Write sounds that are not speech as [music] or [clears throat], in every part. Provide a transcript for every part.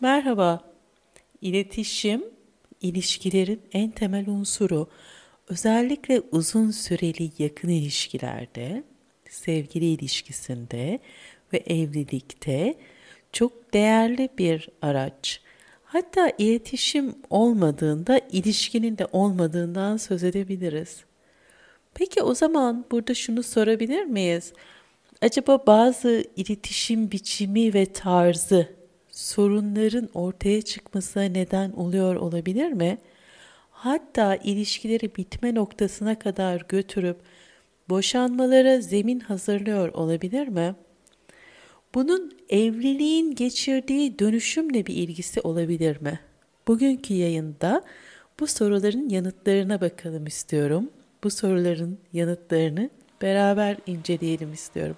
Merhaba. İletişim, ilişkilerin en temel unsuru. Özellikle uzun süreli yakın ilişkilerde, sevgili ilişkisinde ve evlilikte çok değerli bir araç. Hatta iletişim olmadığında ilişkinin de olmadığından söz edebiliriz. Peki o zaman burada şunu sorabilir miyiz? Acaba bazı iletişim biçimi ve tarzı sorunların ortaya çıkmasına neden oluyor olabilir mi? Hatta ilişkileri bitme noktasına kadar götürüp boşanmalara zemin hazırlıyor olabilir mi? Bunun evliliğin geçirdiği dönüşümle bir ilgisi olabilir mi? Bugünkü yayında bu soruların yanıtlarına bakalım istiyorum. Bu soruların yanıtlarını beraber inceleyelim istiyorum.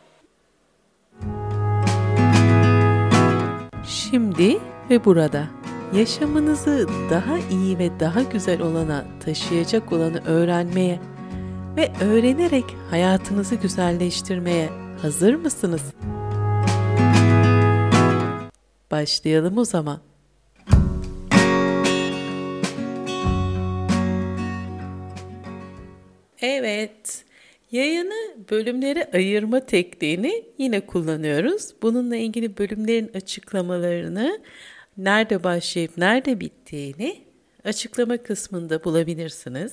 Şimdi ve burada yaşamınızı daha iyi ve daha güzel olana taşıyacak olanı öğrenmeye ve öğrenerek hayatınızı güzelleştirmeye hazır mısınız? Başlayalım o zaman. Evet, yayını bölümlere ayırma tekniğini yine kullanıyoruz. Bununla ilgili bölümlerin açıklamalarını, nerede başlayıp nerede bittiğini açıklama kısmında bulabilirsiniz.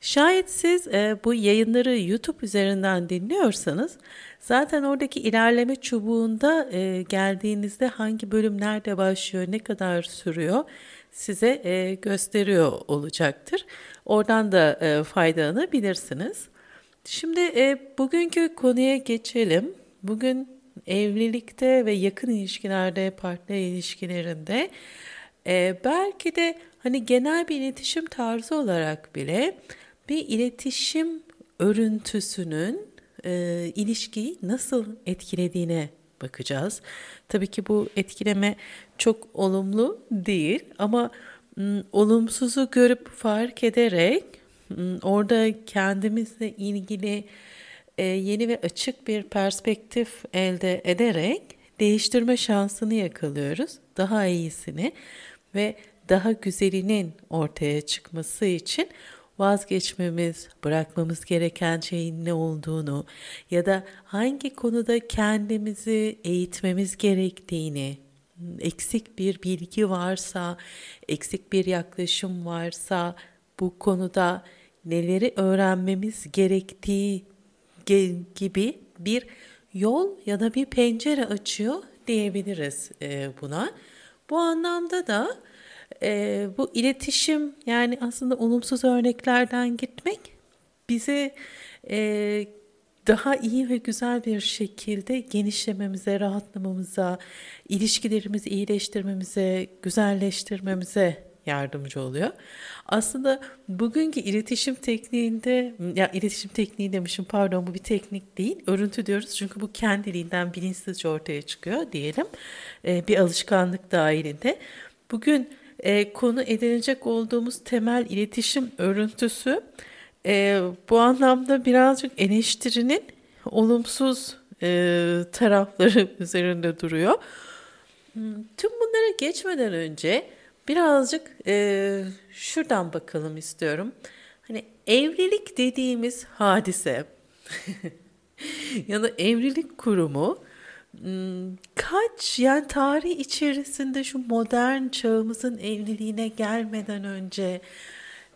Şayet siz e, bu yayınları YouTube üzerinden dinliyorsanız zaten oradaki ilerleme çubuğunda e, geldiğinizde hangi bölüm nerede başlıyor, ne kadar sürüyor size e, gösteriyor olacaktır. Oradan da e, faydalanabilirsiniz. Şimdi e, bugünkü konuya geçelim. Bugün evlilikte ve yakın ilişkilerde, partner ilişkilerinde e, belki de hani genel bir iletişim tarzı olarak bile bir iletişim örüntüsünün e, ilişkiyi nasıl etkilediğine bakacağız. Tabii ki bu etkileme çok olumlu değil ama m, olumsuzu görüp fark ederek orada kendimizle ilgili e, yeni ve açık bir perspektif elde ederek değiştirme şansını yakalıyoruz. Daha iyisini ve daha güzelinin ortaya çıkması için vazgeçmemiz, bırakmamız gereken şeyin ne olduğunu ya da hangi konuda kendimizi eğitmemiz gerektiğini, eksik bir bilgi varsa, eksik bir yaklaşım varsa bu konuda neleri öğrenmemiz gerektiği gibi bir yol ya da bir pencere açıyor diyebiliriz buna. Bu anlamda da e, bu iletişim yani aslında olumsuz örneklerden gitmek bizi e, daha iyi ve güzel bir şekilde genişlememize, rahatlamamıza, ilişkilerimizi iyileştirmemize, güzelleştirmemize yardımcı oluyor. Aslında bugünkü iletişim tekniğinde, ya iletişim tekniği demişim pardon bu bir teknik değil, örüntü diyoruz çünkü bu kendiliğinden bilinçsizce ortaya çıkıyor diyelim. Ee, bir alışkanlık dahilinde. Bugün e, konu edinecek olduğumuz temel iletişim örüntüsü e, bu anlamda birazcık eleştirinin olumsuz e, tarafları [laughs] üzerinde duruyor. Tüm bunlara geçmeden önce birazcık e, şuradan bakalım istiyorum. Hani evlilik dediğimiz hadise [laughs] ya da evlilik kurumu Hmm, kaç yani tarih içerisinde şu modern çağımızın evliliğine gelmeden önce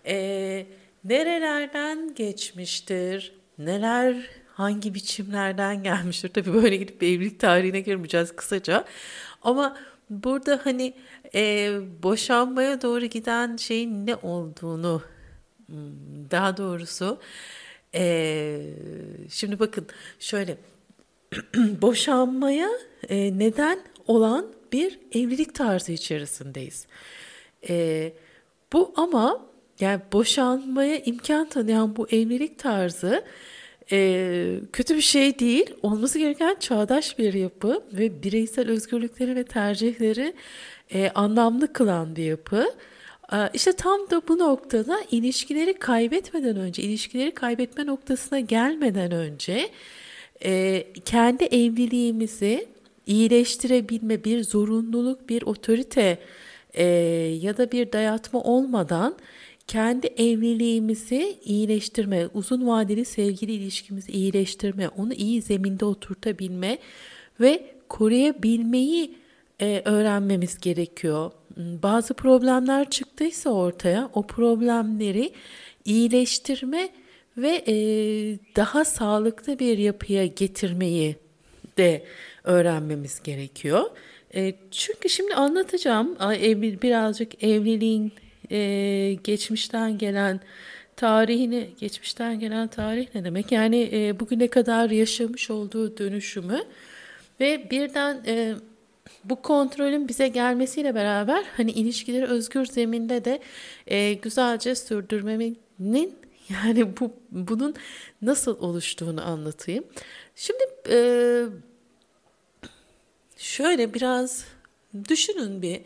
e, nerelerden geçmiştir, neler hangi biçimlerden gelmiştir. Tabii böyle gidip evlilik tarihine girmeyeceğiz kısaca. Ama burada hani e, boşanmaya doğru giden şeyin ne olduğunu hmm, daha doğrusu e, şimdi bakın şöyle [clears throat] boşanmaya e, neden olan bir evlilik tarzı içerisindeyiz. E, bu ama yani boşanmaya imkan tanıyan bu evlilik tarzı e, kötü bir şey değil. Olması gereken çağdaş bir yapı ve bireysel özgürlükleri ve tercihleri e, anlamlı kılan bir yapı. E, işte tam da bu noktada ilişkileri kaybetmeden önce, ilişkileri kaybetme noktasına gelmeden önce e, kendi evliliğimizi iyileştirebilme, bir zorunluluk, bir otorite e, ya da bir dayatma olmadan kendi evliliğimizi iyileştirme, uzun vadeli sevgili ilişkimizi iyileştirme, onu iyi zeminde oturtabilme ve koruyabilmeyi e, öğrenmemiz gerekiyor. Bazı problemler çıktıysa ortaya o problemleri iyileştirme ve e, daha sağlıklı bir yapıya getirmeyi de öğrenmemiz gerekiyor. E, çünkü şimdi anlatacağım birazcık evliliğin e, geçmişten gelen tarihini, geçmişten gelen tarih ne demek? Yani e, bugüne kadar yaşamış olduğu dönüşümü ve birden e, bu kontrolün bize gelmesiyle beraber hani ilişkileri özgür zeminde de e, güzelce sürdürmemin yani bu bunun nasıl oluştuğunu anlatayım. Şimdi e, şöyle biraz düşünün bir.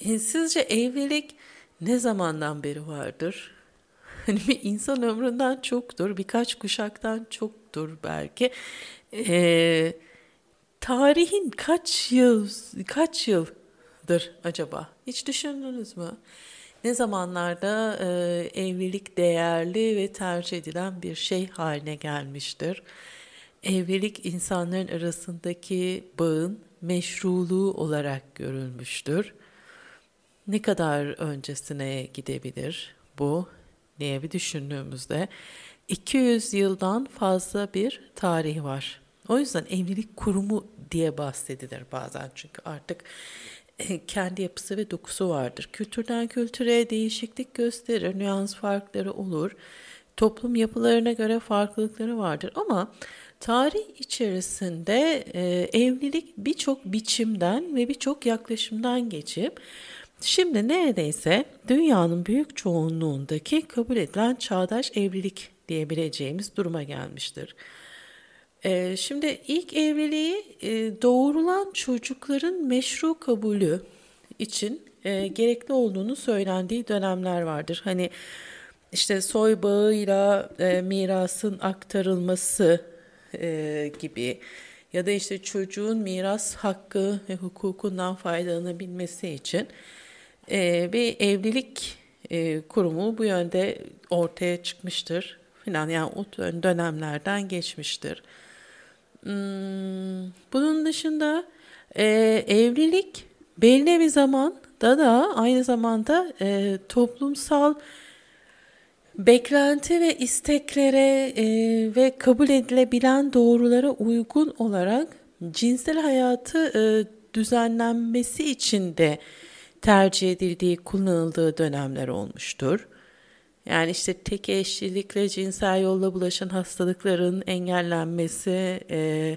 E, sizce evlilik ne zamandan beri vardır? [laughs] Hani bir insan ömründen çoktur, birkaç kuşaktan çoktur belki. E, tarihin kaç yıl kaç yıldır acaba? Hiç düşündünüz mü? Ne zamanlarda e, evlilik değerli ve tercih edilen bir şey haline gelmiştir? Evlilik insanların arasındaki bağın meşruluğu olarak görülmüştür. Ne kadar öncesine gidebilir bu diye bir düşündüğümüzde 200 yıldan fazla bir tarih var. O yüzden evlilik kurumu diye bahsedilir bazen çünkü artık e, kendi yapısı ve dokusu vardır. Kültürden kültüre değişiklik gösterir, nüans farkları olur. Toplum yapılarına göre farklılıkları vardır ama tarih içerisinde e, evlilik birçok biçimden ve birçok yaklaşımdan geçip şimdi neredeyse dünyanın büyük çoğunluğundaki kabul edilen çağdaş evlilik diyebileceğimiz duruma gelmiştir. Ee, şimdi ilk evliliği e, doğurulan çocukların meşru kabulü için e, gerekli olduğunu söylendiği dönemler vardır. Hani işte soy bağıyla e, mirasın aktarılması gibi ya da işte çocuğun miras hakkı ve hukukundan faydalanabilmesi için bir evlilik kurumu bu yönde ortaya çıkmıştır filan yani o dönemlerden geçmiştir. Hmm, bunun dışında e, evlilik belli bir zamanda da aynı zamanda e, toplumsal beklenti ve isteklere e, ve kabul edilebilen doğrulara uygun olarak cinsel hayatı e, düzenlenmesi için de tercih edildiği, kullanıldığı dönemler olmuştur. Yani işte tek eşlilikle cinsel yolla bulaşan hastalıkların engellenmesi, e,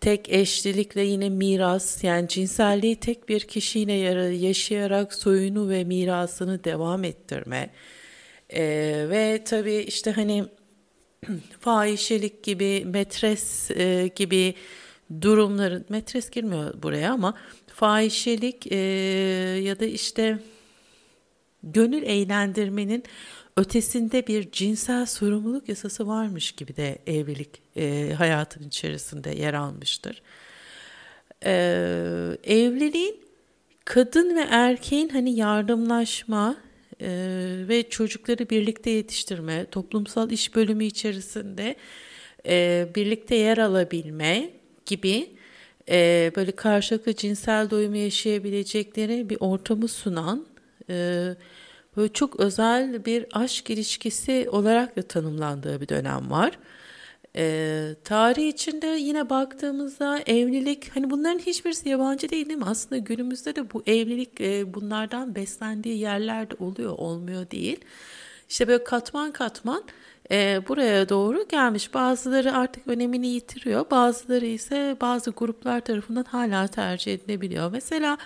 tek eşlilikle yine miras yani cinselliği tek bir kişiyle yaşayarak soyunu ve mirasını devam ettirme e, ve tabii işte hani [clears throat] fahişelik gibi metres e, gibi durumların metres girmiyor buraya ama fahişelik e, ya da işte gönül eğlendirmenin ötesinde bir cinsel sorumluluk yasası varmış gibi de evlilik e, hayatın içerisinde yer almıştır. E, evliliğin kadın ve erkeğin hani yardımlaşma e, ve çocukları birlikte yetiştirme, toplumsal iş bölümü içerisinde e, birlikte yer alabilme gibi e, böyle karşılıklı cinsel doyumu yaşayabilecekleri bir ortamı sunan e, böyle çok özel bir aşk ilişkisi olarak da tanımlandığı bir dönem var. Ee, tarih içinde yine baktığımızda evlilik hani bunların hiçbirisi yabancı değil değil mi? Aslında günümüzde de bu evlilik e, bunlardan beslendiği yerlerde oluyor olmuyor değil. İşte böyle katman katman e, buraya doğru gelmiş. Bazıları artık önemini yitiriyor. Bazıları ise bazı gruplar tarafından hala tercih edilebiliyor. Mesela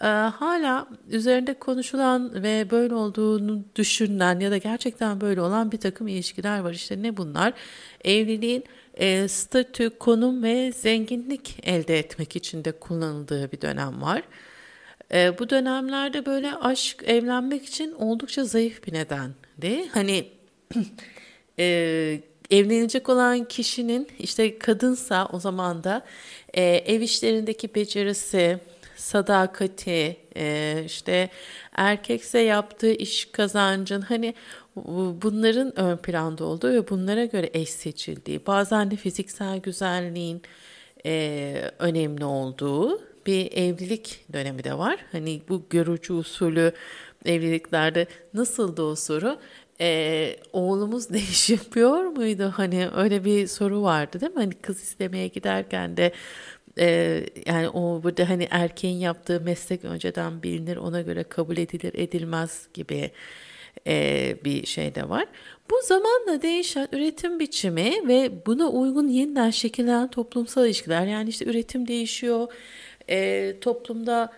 e, hala üzerinde konuşulan ve böyle olduğunu düşünülen ya da gerçekten böyle olan bir takım ilişkiler var. İşte ne bunlar? Evliliğin e, statü, konum ve zenginlik elde etmek için de kullanıldığı bir dönem var. E, bu dönemlerde böyle aşk evlenmek için oldukça zayıf bir nedendi. Hani [clears throat] e, evlenecek olan kişinin işte kadınsa o zaman da e, ev işlerindeki becerisi, sadakati, e, işte erkekse yaptığı iş kazancın hani bunların ön planda olduğu ve bunlara göre eş seçildiği, bazen de fiziksel güzelliğin e, önemli olduğu bir evlilik dönemi de var. Hani bu görücü usulü evliliklerde nasıldı o soru? Ee, oğlumuz ne iş yapıyor muydu? Hani öyle bir soru vardı değil mi? Hani kız istemeye giderken de e, yani o burada hani erkeğin yaptığı meslek önceden bilinir ona göre kabul edilir edilmez gibi e, bir şey de var. Bu zamanla değişen üretim biçimi ve buna uygun yeniden şekillenen toplumsal ilişkiler yani işte üretim değişiyor, e, toplumda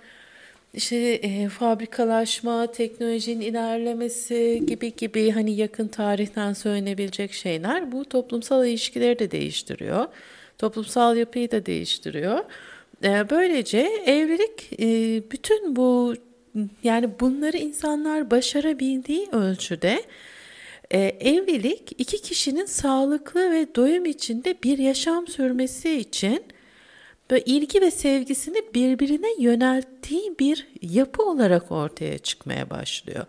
işte e, fabrikalaşma, teknolojinin ilerlemesi gibi gibi hani yakın tarihten söylenebilecek şeyler bu toplumsal ilişkileri de değiştiriyor. Toplumsal yapıyı da değiştiriyor. E, böylece evlilik e, bütün bu yani bunları insanlar başarabildiği ölçüde e, evlilik iki kişinin sağlıklı ve doyum içinde bir yaşam sürmesi için böyle ilgi ve sevgisini birbirine yönelttiği bir yapı olarak ortaya çıkmaya başlıyor.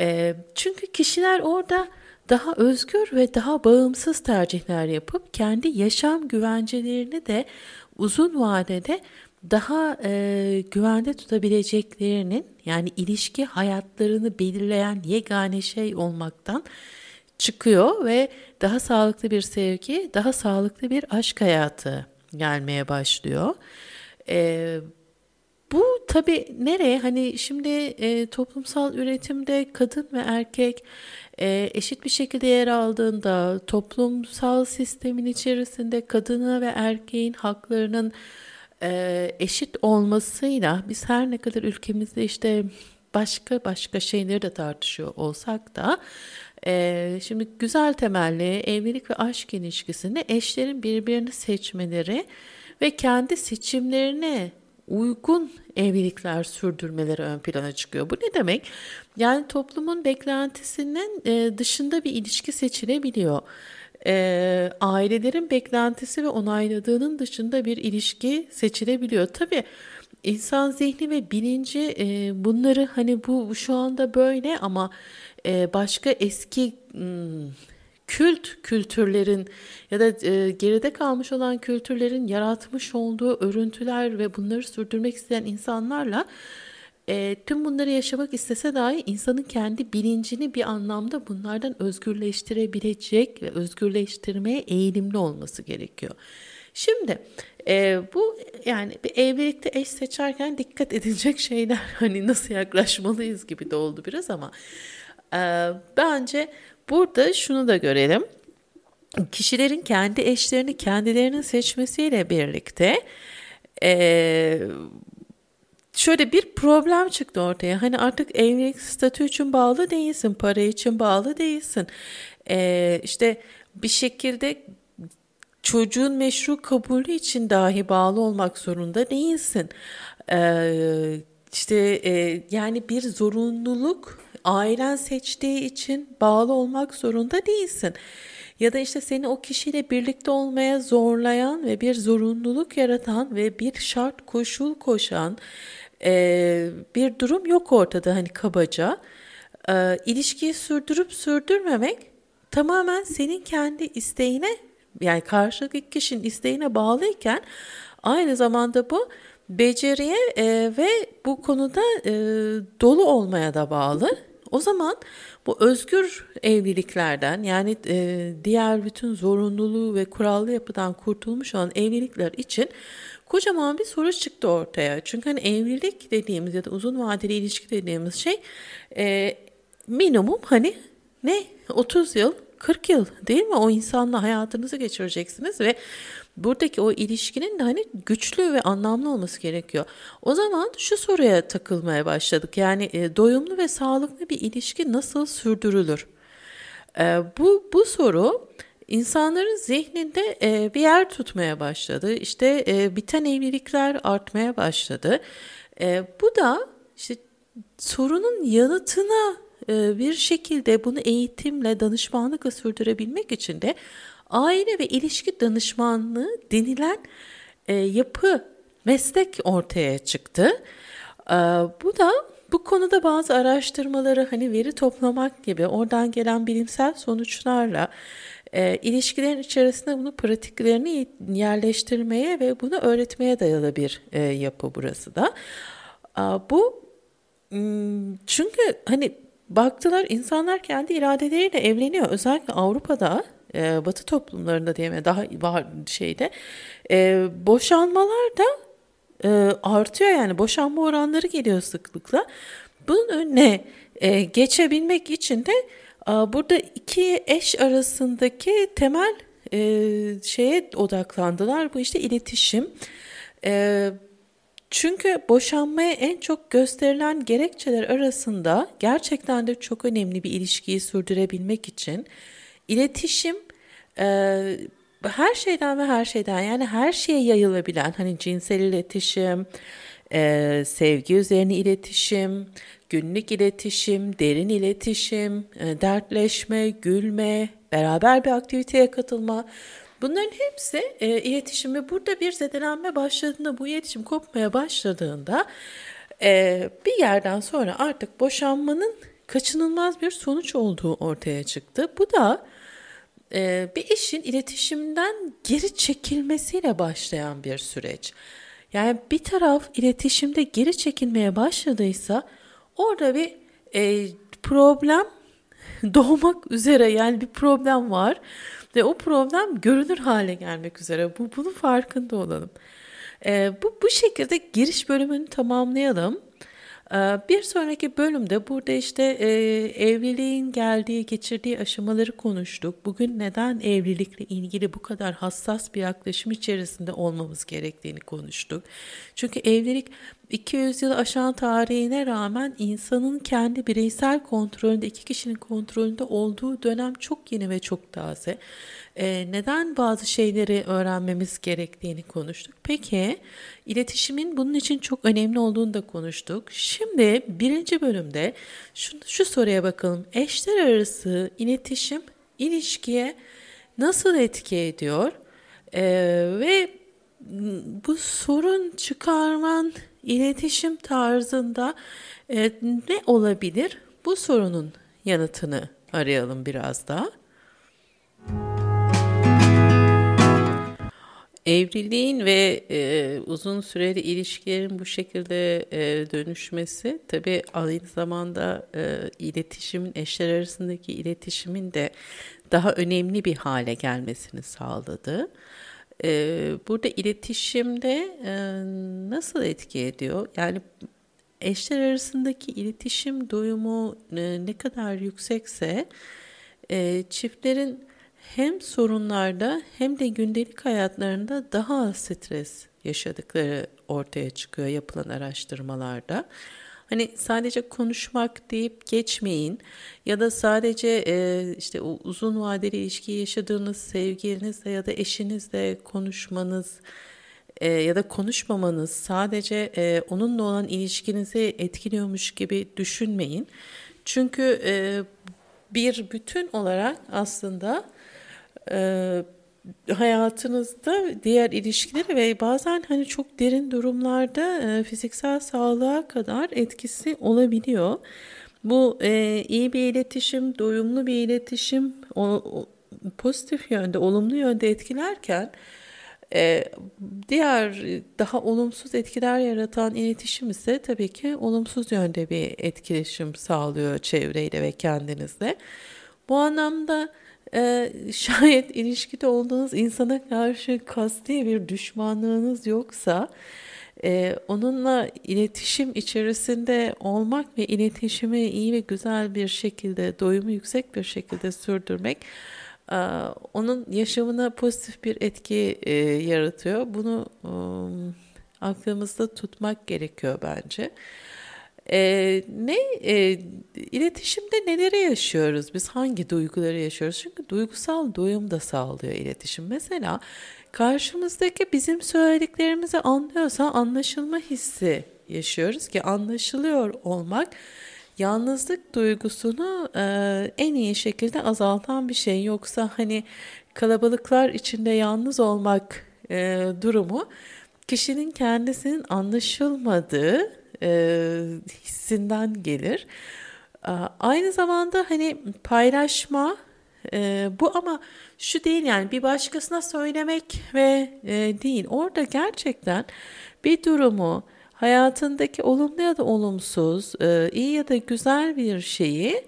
E, çünkü kişiler orada daha özgür ve daha bağımsız tercihler yapıp kendi yaşam güvencelerini de uzun vadede daha e, güvende tutabileceklerinin yani ilişki hayatlarını belirleyen yegane şey olmaktan çıkıyor ve daha sağlıklı bir sevgi, daha sağlıklı bir aşk hayatı gelmeye başlıyor. E, bu tabii nereye? Hani şimdi e, toplumsal üretimde kadın ve erkek e, eşit bir şekilde yer aldığında toplumsal sistemin içerisinde kadına ve erkeğin haklarının e, eşit olmasıyla biz her ne kadar ülkemizde işte başka başka şeyleri de tartışıyor olsak da e, şimdi güzel temelli evlilik ve aşk ilişkisinde eşlerin birbirini seçmeleri ve kendi seçimlerine uygun evlilikler sürdürmeleri ön plana çıkıyor. Bu ne demek? Yani toplumun beklentisinin e, dışında bir ilişki seçilebiliyor e, ailelerin beklentisi ve onayladığının dışında bir ilişki seçilebiliyor. Tabii insan zihni ve bilinci e, bunları hani bu şu anda böyle ama e, başka eski hmm, kült kültürlerin ya da e, geride kalmış olan kültürlerin yaratmış olduğu örüntüler ve bunları sürdürmek isteyen insanlarla e, tüm bunları yaşamak istese dahi insanın kendi bilincini bir anlamda bunlardan özgürleştirebilecek ve özgürleştirmeye eğilimli olması gerekiyor. Şimdi e, bu yani bir evlilikte eş seçerken dikkat edilecek [laughs] şeyler hani nasıl yaklaşmalıyız gibi de oldu biraz ama e, bence burada şunu da görelim. Kişilerin kendi eşlerini kendilerinin seçmesiyle birlikte e, şöyle bir problem çıktı ortaya. Hani artık evlilik statü için bağlı değilsin, para için bağlı değilsin. Ee, işte bir şekilde çocuğun meşru kabulü için dahi bağlı olmak zorunda değilsin. Ee, işte e, yani bir zorunluluk ailen seçtiği için bağlı olmak zorunda değilsin. Ya da işte seni o kişiyle birlikte olmaya zorlayan ve bir zorunluluk yaratan ve bir şart koşul koşan e, bir durum yok ortada hani kabaca. E, ilişkiyi sürdürüp sürdürmemek tamamen senin kendi isteğine yani karşılıklı kişinin isteğine bağlıyken aynı zamanda bu beceriye e, ve bu konuda e, dolu olmaya da bağlı. O zaman bu özgür evliliklerden yani e, diğer bütün zorunluluğu ve kurallı yapıdan kurtulmuş olan evlilikler için kocaman bir soru çıktı ortaya. Çünkü hani evlilik dediğimiz ya da uzun vadeli ilişki dediğimiz şey e, minimum hani ne 30 yıl 40 yıl değil mi? O insanla hayatınızı geçireceksiniz ve buradaki o ilişkinin de hani güçlü ve anlamlı olması gerekiyor. O zaman şu soruya takılmaya başladık. Yani e, doyumlu ve sağlıklı bir ilişki nasıl sürdürülür? E, bu bu soru insanların zihninde e, bir yer tutmaya başladı. İşte e, biten evlilikler artmaya başladı. E, bu da işte sorunun yanıtına e, bir şekilde bunu eğitimle, danışmanlıkla sürdürebilmek için de aile ve ilişki danışmanlığı denilen e, yapı, meslek ortaya çıktı. E, bu da bu konuda bazı araştırmaları hani veri toplamak gibi oradan gelen bilimsel sonuçlarla e, ilişkilerin içerisinde bunu pratiklerini yerleştirmeye ve bunu öğretmeye dayalı bir e, yapı burası da. E, bu çünkü hani baktılar insanlar kendi iradeleriyle evleniyor. Özellikle Avrupa'da e, Batı toplumlarında diyeyim daha var şeyde e, boşanmalar da e, artıyor yani boşanma oranları geliyor sıklıkla. Bunun önüne e, geçebilmek için de e, burada iki eş arasındaki temel e, şeye odaklandılar. Bu işte iletişim. E, çünkü boşanmaya en çok gösterilen gerekçeler arasında gerçekten de çok önemli bir ilişkiyi sürdürebilmek için iletişim e, her şeyden ve her şeyden yani her şeye yayılabilen hani cinsel iletişim, e, sevgi üzerine iletişim, günlük iletişim, derin iletişim, e, dertleşme, gülme, beraber bir aktiviteye katılma. Bunların hepsi e, iletişim ve burada bir zedelenme başladığında, bu iletişim kopmaya başladığında e, bir yerden sonra artık boşanmanın kaçınılmaz bir sonuç olduğu ortaya çıktı. Bu da e, bir işin iletişimden geri çekilmesiyle başlayan bir süreç. Yani bir taraf iletişimde geri çekilmeye başladıysa orada bir e, problem [laughs] doğmak üzere yani bir problem var ve o problem görünür hale gelmek üzere. Bu bunun farkında olalım. E, bu bu şekilde giriş bölümünü tamamlayalım. Ee, bir sonraki bölümde burada işte e, evliliğin geldiği, geçirdiği aşamaları konuştuk. Bugün neden evlilikle ilgili bu kadar hassas bir yaklaşım içerisinde olmamız gerektiğini konuştuk. Çünkü evlilik 200 yıl aşan tarihine rağmen insanın kendi bireysel kontrolünde, iki kişinin kontrolünde olduğu dönem çok yeni ve çok taze e, neden bazı şeyleri öğrenmemiz gerektiğini konuştuk. Peki iletişimin bunun için çok önemli olduğunu da konuştuk. Şimdi birinci bölümde şu, şu soruya bakalım. Eşler arası iletişim ilişkiye nasıl etki ediyor? E, ve bu sorun çıkarman iletişim tarzında e, ne olabilir? Bu sorunun yanıtını arayalım biraz daha. Evliliğin ve e, uzun süreli ilişkilerin bu şekilde e, dönüşmesi tabii aynı zamanda e, iletişimin, eşler arasındaki iletişimin de daha önemli bir hale gelmesini sağladı. E, burada iletişimde e, nasıl etki ediyor? Yani eşler arasındaki iletişim doyumu e, ne kadar yüksekse e, çiftlerin hem sorunlarda hem de gündelik hayatlarında daha az stres yaşadıkları ortaya çıkıyor yapılan araştırmalarda. Hani sadece konuşmak deyip geçmeyin ya da sadece e, işte o uzun vadeli ilişki yaşadığınız sevgilinizle ya da eşinizle konuşmanız e, ya da konuşmamanız sadece e, onunla olan ilişkinizi etkiliyormuş gibi düşünmeyin. Çünkü e, bir bütün olarak aslında e, hayatınızda diğer ilişkileri ve bazen hani çok derin durumlarda e, fiziksel sağlığa kadar etkisi olabiliyor. Bu e, iyi bir iletişim, doyumlu bir iletişim o, o, pozitif yönde, olumlu yönde etkilerken e, diğer daha olumsuz etkiler yaratan iletişim ise tabii ki olumsuz yönde bir etkileşim sağlıyor çevreyle ve kendinizle. Bu anlamda e, şayet ilişkide olduğunuz insana karşı kasti bir düşmanlığınız yoksa e, onunla iletişim içerisinde olmak ve iletişimi iyi ve güzel bir şekilde, doyumu yüksek bir şekilde sürdürmek e, onun yaşamına pozitif bir etki e, yaratıyor. Bunu e, aklımızda tutmak gerekiyor bence. Ee, ne e, iletişimde neleri yaşıyoruz? Biz hangi duyguları yaşıyoruz? Çünkü duygusal doyum da sağlıyor iletişim. Mesela karşımızdaki bizim söylediklerimizi anlıyorsa anlaşılma hissi yaşıyoruz ki anlaşılıyor olmak yalnızlık duygusunu e, en iyi şekilde azaltan bir şey. Yoksa hani kalabalıklar içinde yalnız olmak e, durumu kişinin kendisinin anlaşılmadığı e, hissinden gelir. Aynı zamanda hani paylaşma e, bu ama şu değil yani bir başkasına söylemek ve e, değil. Orada gerçekten bir durumu hayatındaki olumlu ya da olumsuz, e, iyi ya da güzel bir şeyi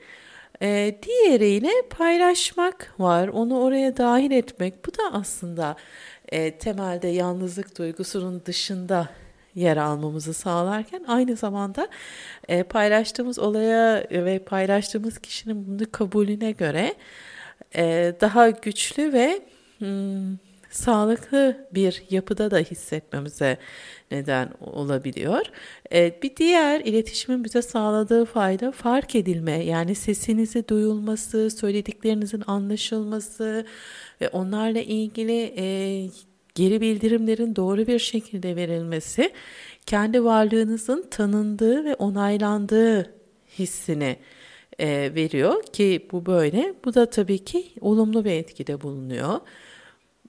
e, diğeriyle paylaşmak var. Onu oraya dahil etmek. Bu da aslında e, temelde yalnızlık duygusunun dışında yer almamızı sağlarken aynı zamanda e, paylaştığımız olaya ve paylaştığımız kişinin bunu kabulüne göre e, daha güçlü ve hmm, sağlıklı bir yapıda da hissetmemize neden olabiliyor. E, bir diğer iletişimin bize sağladığı fayda fark edilme yani sesinizi duyulması, söylediklerinizin anlaşılması ve onlarla ilgili e, geri bildirimlerin doğru bir şekilde verilmesi kendi varlığınızın tanındığı ve onaylandığı hissini e, veriyor ki bu böyle. Bu da tabii ki olumlu bir etkide bulunuyor.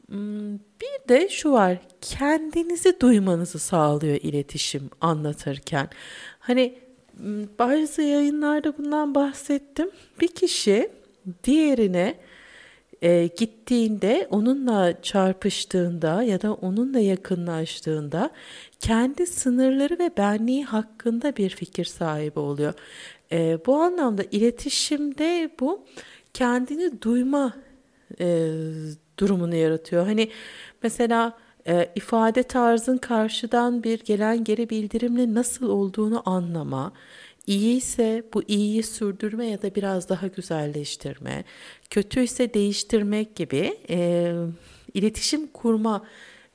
Hmm, bir de şu var, kendinizi duymanızı sağlıyor iletişim anlatırken. Hani hmm, bazı yayınlarda bundan bahsettim. Bir kişi diğerine e, gittiğinde, onunla çarpıştığında ya da onunla yakınlaştığında kendi sınırları ve benliği hakkında bir fikir sahibi oluyor. E, bu anlamda iletişimde bu kendini duyma e, durumunu yaratıyor. Hani mesela e, ifade tarzın karşıdan bir gelen geri bildirimle nasıl olduğunu anlama, iyi ise bu iyiyi sürdürme ya da biraz daha güzelleştirme, kötü ise değiştirmek gibi e, iletişim kurma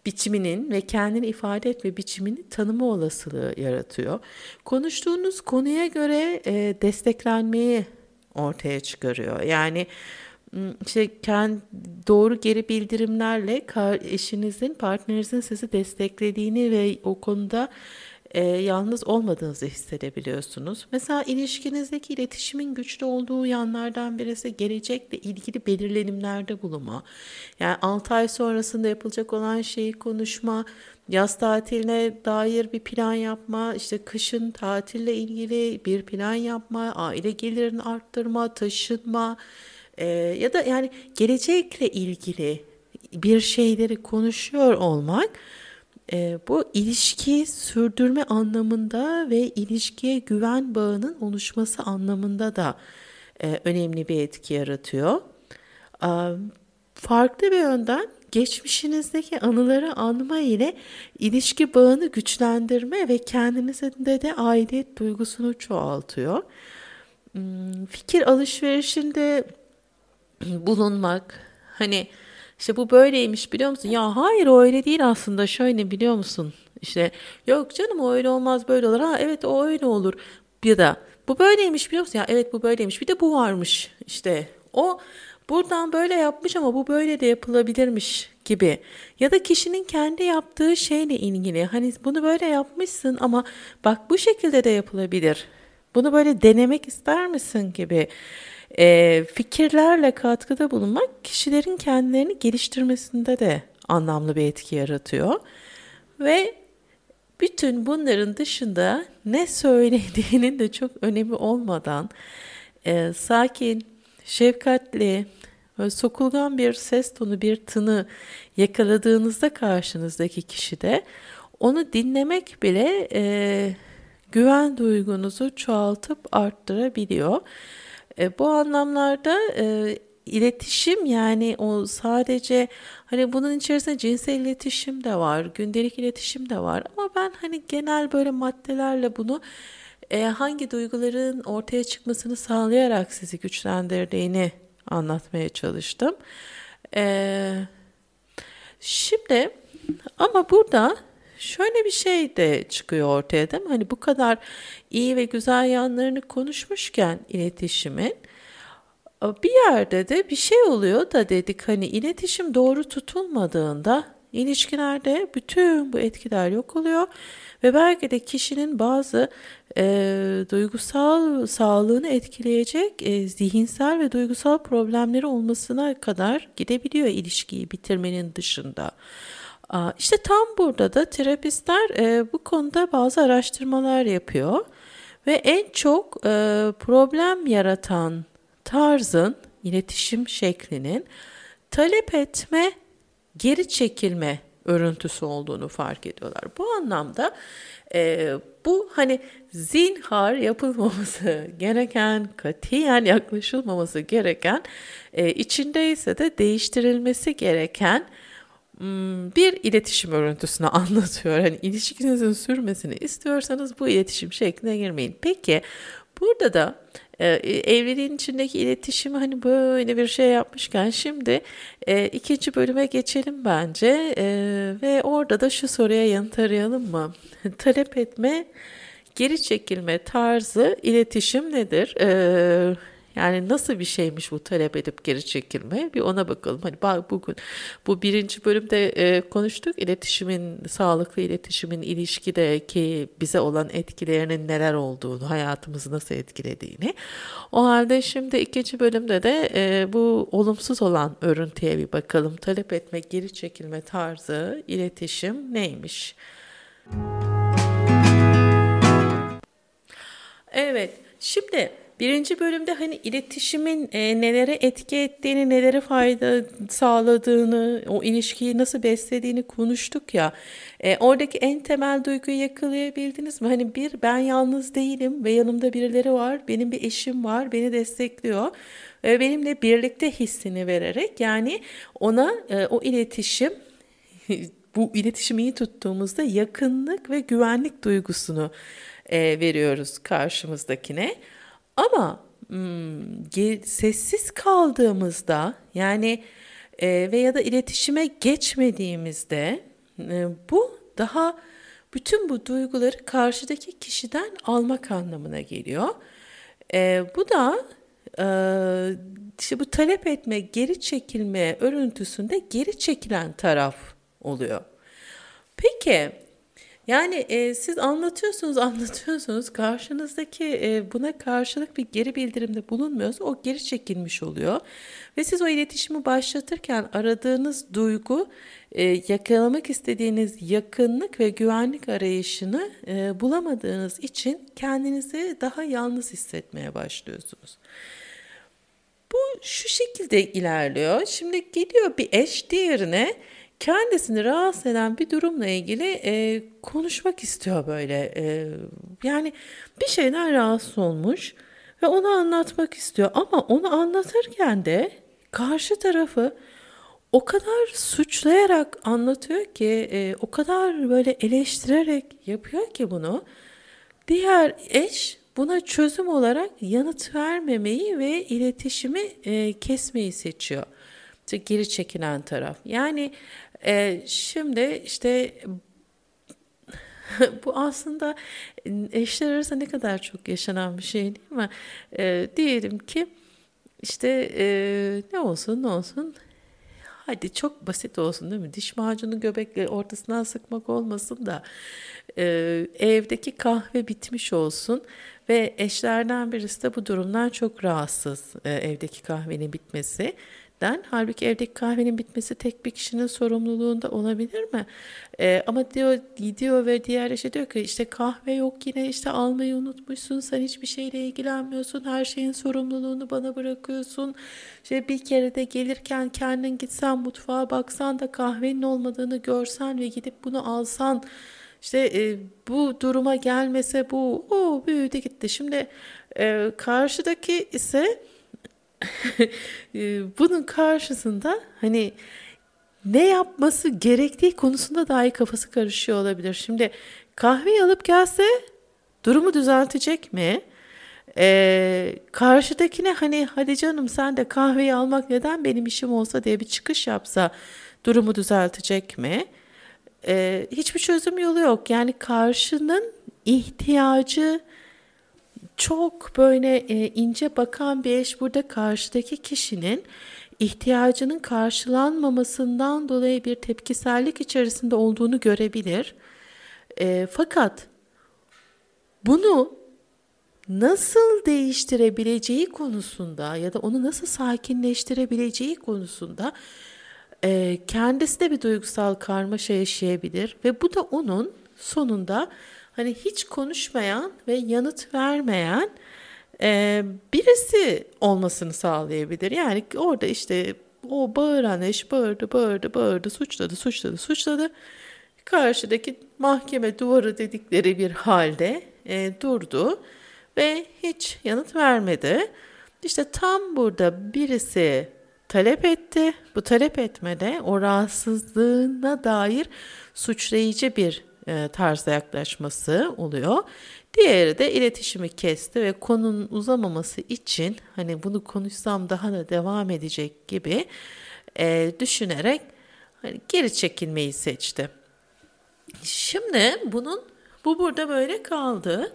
biçiminin ve kendini ifade etme biçimini tanıma olasılığı yaratıyor. Konuştuğunuz konuya göre e, desteklenmeyi ortaya çıkarıyor. Yani işte kendi doğru geri bildirimlerle eşinizin, partnerinizin sizi desteklediğini ve o konuda e, yalnız olmadığınızı hissedebiliyorsunuz. Mesela ilişkinizdeki iletişimin güçlü olduğu yanlardan birisi gelecekle ilgili belirlenimlerde bulunma. Yani 6 ay sonrasında yapılacak olan şeyi konuşma, yaz tatiline dair bir plan yapma, işte kışın tatille ilgili bir plan yapma, aile gelirini arttırma, taşınma e, ya da yani gelecekle ilgili bir şeyleri konuşuyor olmak e, bu ilişki sürdürme anlamında ve ilişkiye güven bağının oluşması anlamında da e, önemli bir etki yaratıyor. E, farklı bir yönden geçmişinizdeki anıları anma ile ilişki bağını güçlendirme ve kendinizde de aidiyet duygusunu çoğaltıyor. Hmm, fikir alışverişinde bulunmak, hani işte bu böyleymiş biliyor musun? Ya hayır o öyle değil aslında şöyle biliyor musun? İşte yok canım o öyle olmaz böyle olur. Ha evet o öyle olur. Ya da bu böyleymiş biliyor musun? Ya evet bu böyleymiş. Bir de bu varmış. İşte o buradan böyle yapmış ama bu böyle de yapılabilirmiş gibi. Ya da kişinin kendi yaptığı şeyle ilgili. Hani bunu böyle yapmışsın ama bak bu şekilde de yapılabilir. Bunu böyle denemek ister misin gibi e, fikirlerle katkıda bulunmak kişilerin kendilerini geliştirmesinde de anlamlı bir etki yaratıyor. Ve bütün bunların dışında ne söylediğinin de çok önemi olmadan e, sakin, şefkatli, böyle sokulgan bir ses tonu, bir tını yakaladığınızda karşınızdaki kişide onu dinlemek bile e, güven duygunuzu çoğaltıp arttırabiliyor. E, bu anlamlarda e, iletişim yani o sadece hani bunun içerisinde cinsel iletişim de var, gündelik iletişim de var ama ben hani genel böyle maddelerle bunu e, hangi duyguların ortaya çıkmasını sağlayarak sizi güçlendirdiğini anlatmaya çalıştım. E, şimdi ama burada şöyle bir şey de çıkıyor ortaya değil mi? Hani bu kadar iyi ve güzel yanlarını konuşmuşken iletişimin bir yerde de bir şey oluyor da dedik hani iletişim doğru tutulmadığında ilişkilerde bütün bu etkiler yok oluyor ve belki de kişinin bazı e, duygusal sağlığını etkileyecek e, zihinsel ve duygusal problemleri olmasına kadar gidebiliyor ilişkiyi bitirmenin dışında. İşte tam burada da terapistler e, bu konuda bazı araştırmalar yapıyor ve en çok e, problem yaratan tarzın, iletişim şeklinin talep etme, geri çekilme örüntüsü olduğunu fark ediyorlar. Bu anlamda e, bu hani zinhar yapılmaması [laughs] gereken, katiyen yaklaşılmaması gereken, e, içindeyse de değiştirilmesi gereken bir iletişim örüntüsünü [laughs] anlatıyor. Hani ilişkinizin sürmesini istiyorsanız bu iletişim şekline girmeyin. Peki burada da e, evliliğin içindeki iletişimi hani böyle bir şey yapmışken şimdi e, ikinci bölüme geçelim bence e, ve orada da şu soruya yanıt arayalım mı? [laughs] Talep etme, geri çekilme tarzı iletişim nedir? E, yani nasıl bir şeymiş bu talep edip geri çekilme? Bir ona bakalım. Hani bugün bu birinci bölümde e, konuştuk. İletişimin, sağlıklı iletişimin ilişkideki bize olan etkilerinin neler olduğunu, hayatımızı nasıl etkilediğini. O halde şimdi ikinci bölümde de e, bu olumsuz olan örüntüye bir bakalım. Talep etme, geri çekilme tarzı, iletişim neymiş? Evet, şimdi Birinci bölümde hani iletişimin e, nelere etki ettiğini, nelere fayda sağladığını, o ilişkiyi nasıl beslediğini konuştuk ya. E, oradaki en temel duyguyu yakalayabildiniz mi? Hani bir ben yalnız değilim ve yanımda birileri var, benim bir eşim var, beni destekliyor. E, benimle birlikte hissini vererek yani ona e, o iletişim [laughs] bu iletişimi iyi tuttuğumuzda yakınlık ve güvenlik duygusunu e, veriyoruz karşımızdakine. Ama hmm, sessiz kaldığımızda yani e, ve ya da iletişime geçmediğimizde e, bu daha bütün bu duyguları karşıdaki kişiden almak anlamına geliyor. E, bu da e, işte bu talep etme, geri çekilme örüntüsünde geri çekilen taraf oluyor. Peki yani e, siz anlatıyorsunuz, [laughs] anlatıyorsunuz. Karşınızdaki e, buna karşılık bir geri bildirimde bulunmuyorsa o geri çekilmiş oluyor. Ve siz o iletişimi başlatırken aradığınız duygu, e, yakalamak istediğiniz yakınlık ve güvenlik arayışını e, bulamadığınız için kendinizi daha yalnız hissetmeye başlıyorsunuz. Bu şu şekilde ilerliyor. Şimdi geliyor bir eş diğerine kendisini rahatsız eden bir durumla ilgili e, konuşmak istiyor böyle. E, yani bir şeyden rahatsız olmuş ve onu anlatmak istiyor. Ama onu anlatırken de karşı tarafı o kadar suçlayarak anlatıyor ki, e, o kadar böyle eleştirerek yapıyor ki bunu. Diğer eş buna çözüm olarak yanıt vermemeyi ve iletişimi e, kesmeyi seçiyor. Geri çekilen taraf. Yani e, şimdi işte [laughs] bu aslında eşler arasında ne kadar çok yaşanan bir şey değil mi? E, diyelim ki işte e, ne olsun ne olsun hadi çok basit olsun değil mi? Diş macunu göbekle ortasından sıkmak olmasın da e, evdeki kahve bitmiş olsun ve eşlerden birisi de bu durumdan çok rahatsız e, evdeki kahvenin bitmesi den. Halbuki evdeki kahvenin bitmesi tek bir kişinin sorumluluğunda olabilir mi? Ee, ama diyor gidiyor ve diğer eşe diyor ki işte kahve yok yine işte almayı unutmuşsun sen hiçbir şeyle ilgilenmiyorsun her şeyin sorumluluğunu bana bırakıyorsun. İşte bir kere de gelirken kendin gitsen mutfağa baksan da kahvenin olmadığını görsen ve gidip bunu alsan işte e, bu duruma gelmese bu o büyüdü gitti. Şimdi e, karşıdaki ise bunun karşısında hani ne yapması gerektiği konusunda dahi kafası karışıyor olabilir. Şimdi kahve alıp gelse durumu düzeltecek mi? Ee, karşıdakine hani hadi canım sen de kahveyi almak neden benim işim olsa diye bir çıkış yapsa durumu düzeltecek mi? Ee, hiçbir çözüm yolu yok. Yani karşının ihtiyacı çok böyle e, ince bakan bir eş burada karşıdaki kişinin ihtiyacının karşılanmamasından dolayı bir tepkisellik içerisinde olduğunu görebilir. E, fakat bunu nasıl değiştirebileceği konusunda ya da onu nasıl sakinleştirebileceği konusunda e, kendisi de bir duygusal karmaşa yaşayabilir ve bu da onun sonunda hani hiç konuşmayan ve yanıt vermeyen e, birisi olmasını sağlayabilir. Yani orada işte o bağıran eş bağırdı, bağırdı, bağırdı, suçladı, suçladı, suçladı. Karşıdaki mahkeme duvarı dedikleri bir halde e, durdu ve hiç yanıt vermedi. İşte tam burada birisi talep etti. Bu talep etmede o rahatsızlığına dair suçlayıcı bir e, tarzda yaklaşması oluyor. Diğeri de iletişimi kesti ve konunun uzamaması için hani bunu konuşsam daha da devam edecek gibi e, düşünerek hani geri çekilmeyi seçti. Şimdi bunun bu burada böyle kaldı.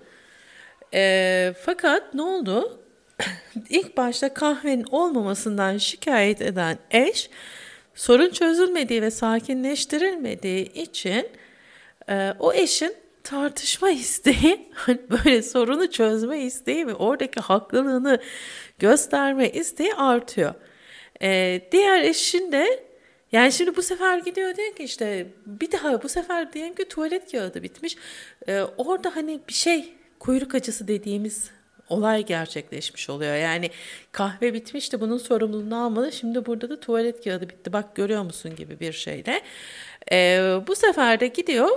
E, fakat ne oldu? [clears throat] İlk başta kahvenin olmamasından şikayet eden eş sorun çözülmediği ve sakinleştirilmediği için e, o eşin tartışma isteği, hani böyle sorunu çözme isteği ve oradaki haklılığını gösterme isteği artıyor. E, diğer eşin de yani şimdi bu sefer gidiyor diyor ki işte bir daha bu sefer diyelim ki tuvalet kağıdı bitmiş. E, orada hani bir şey kuyruk acısı dediğimiz olay gerçekleşmiş oluyor. Yani kahve bitmişti bunun sorumluluğunu almadı. Şimdi burada da tuvalet kağıdı bitti. Bak görüyor musun gibi bir şeyle. Ee, bu sefer de gidiyor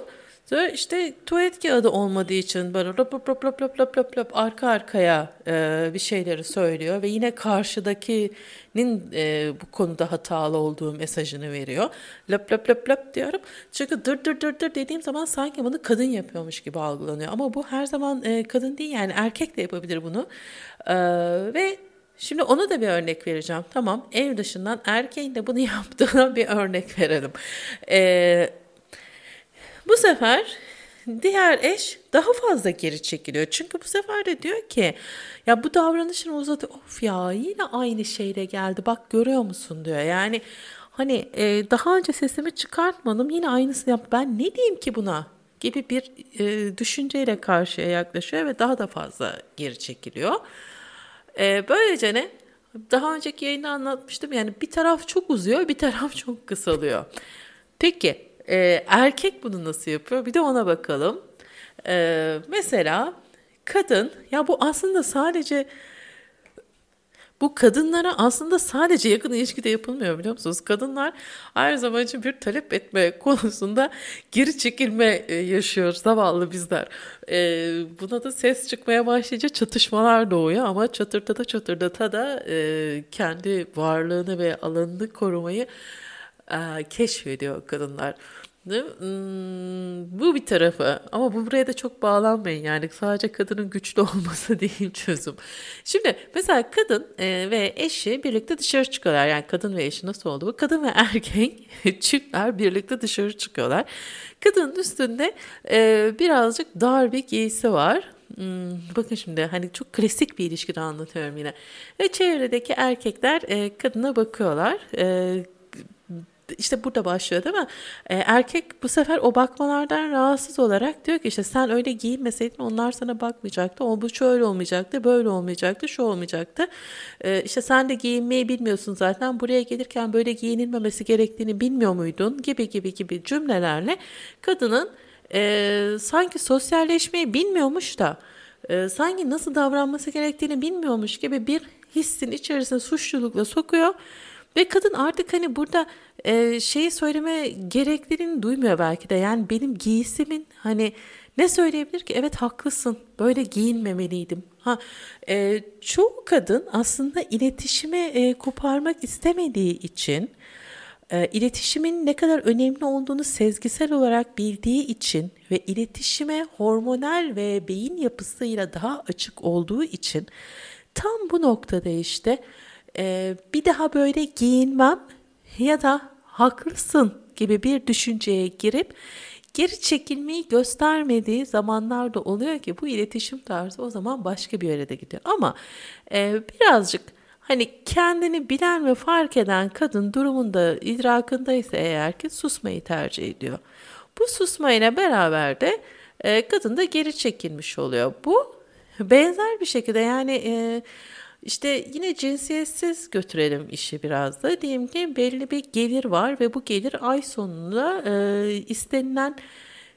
Sonra işte tuvalet kağıdı olmadığı için böyle lop lop lop lop lop lop lop, lop arka arkaya e, bir şeyleri söylüyor ve yine karşıdakinin e, bu konuda hatalı olduğu mesajını veriyor. Lop lop lop lop diyorum. Çünkü dır dır dır dır dediğim zaman sanki bunu kadın yapıyormuş gibi algılanıyor. Ama bu her zaman e, kadın değil yani erkek de yapabilir bunu. E, ve Şimdi ona da bir örnek vereceğim. Tamam ev dışından erkeğin de bunu [laughs] yaptığına bir örnek verelim. Eee bu sefer diğer eş daha fazla geri çekiliyor. Çünkü bu sefer de diyor ki ya bu davranışını uzadı. Of ya yine aynı şeyle geldi. Bak görüyor musun diyor. Yani hani e, daha önce sesimi çıkartmadım yine aynısını yap. Ben ne diyeyim ki buna? gibi bir e, düşünceyle karşıya yaklaşıyor ve daha da fazla geri çekiliyor. E, böylece ne? Daha önceki yayında anlatmıştım yani bir taraf çok uzuyor bir taraf çok kısalıyor. Peki ee, erkek bunu nasıl yapıyor? Bir de ona bakalım. Ee, mesela kadın ya bu aslında sadece bu kadınlara aslında sadece yakın ilişkide yapılmıyor biliyor musunuz? Kadınlar her zaman için bir talep etme [laughs] konusunda geri çekilme e, yaşıyor zavallı bizler. Ee, buna da ses çıkmaya başlayınca çatışmalar doğuyor ama çatırtada çatırdata da e, kendi varlığını ve alanını korumayı e, keşfediyor kadınlar. Hmm, bu bir tarafı ama bu buraya da çok bağlanmayın yani sadece kadının güçlü [laughs] olması değil çözüm. Şimdi mesela kadın e, ve eşi birlikte dışarı çıkıyorlar yani kadın ve eşi nasıl oldu bu? Kadın ve [laughs] erkek çiftler birlikte dışarı çıkıyorlar. Kadının üstünde e, birazcık dar bir giysi var. Hmm, bakın şimdi hani çok klasik bir ilişkide anlatıyorum yine. Ve çevredeki erkekler e, kadına bakıyorlar. E, işte burada başlıyor değil mi? E, erkek bu sefer o bakmalardan rahatsız olarak diyor ki işte sen öyle giyinmeseydin onlar sana bakmayacaktı. O bu şöyle olmayacaktı, böyle olmayacaktı, şu olmayacaktı. E, işte sen de giyinmeyi bilmiyorsun zaten. Buraya gelirken böyle giyinilmemesi gerektiğini bilmiyor muydun? Gibi gibi gibi cümlelerle kadının e, sanki sosyalleşmeyi bilmiyormuş da e, sanki nasıl davranması gerektiğini bilmiyormuş gibi bir hissin içerisine suçlulukla sokuyor ve kadın artık hani burada e, şeyi söyleme gerekliliğini duymuyor belki de. Yani benim giysimin hani ne söyleyebilir ki? Evet haklısın. Böyle giyinmemeliydim. Ha, e, çoğu kadın aslında iletişimi e, koparmak istemediği için, e, iletişimin ne kadar önemli olduğunu sezgisel olarak bildiği için ve iletişime hormonal ve beyin yapısıyla daha açık olduğu için tam bu noktada işte e, bir daha böyle giyinmem ya da haklısın gibi bir düşünceye girip geri çekilmeyi göstermediği zamanlar da oluyor ki bu iletişim tarzı o zaman başka bir yere de gidiyor. Ama e, birazcık hani kendini bilen ve fark eden kadın durumunda idrakındaysa eğer ki susmayı tercih ediyor. Bu susmayla beraber de e, kadın da geri çekilmiş oluyor. Bu benzer bir şekilde yani e, işte yine cinsiyetsiz götürelim işi biraz da. Diyelim ki belli bir gelir var ve bu gelir ay sonunda e, istenilen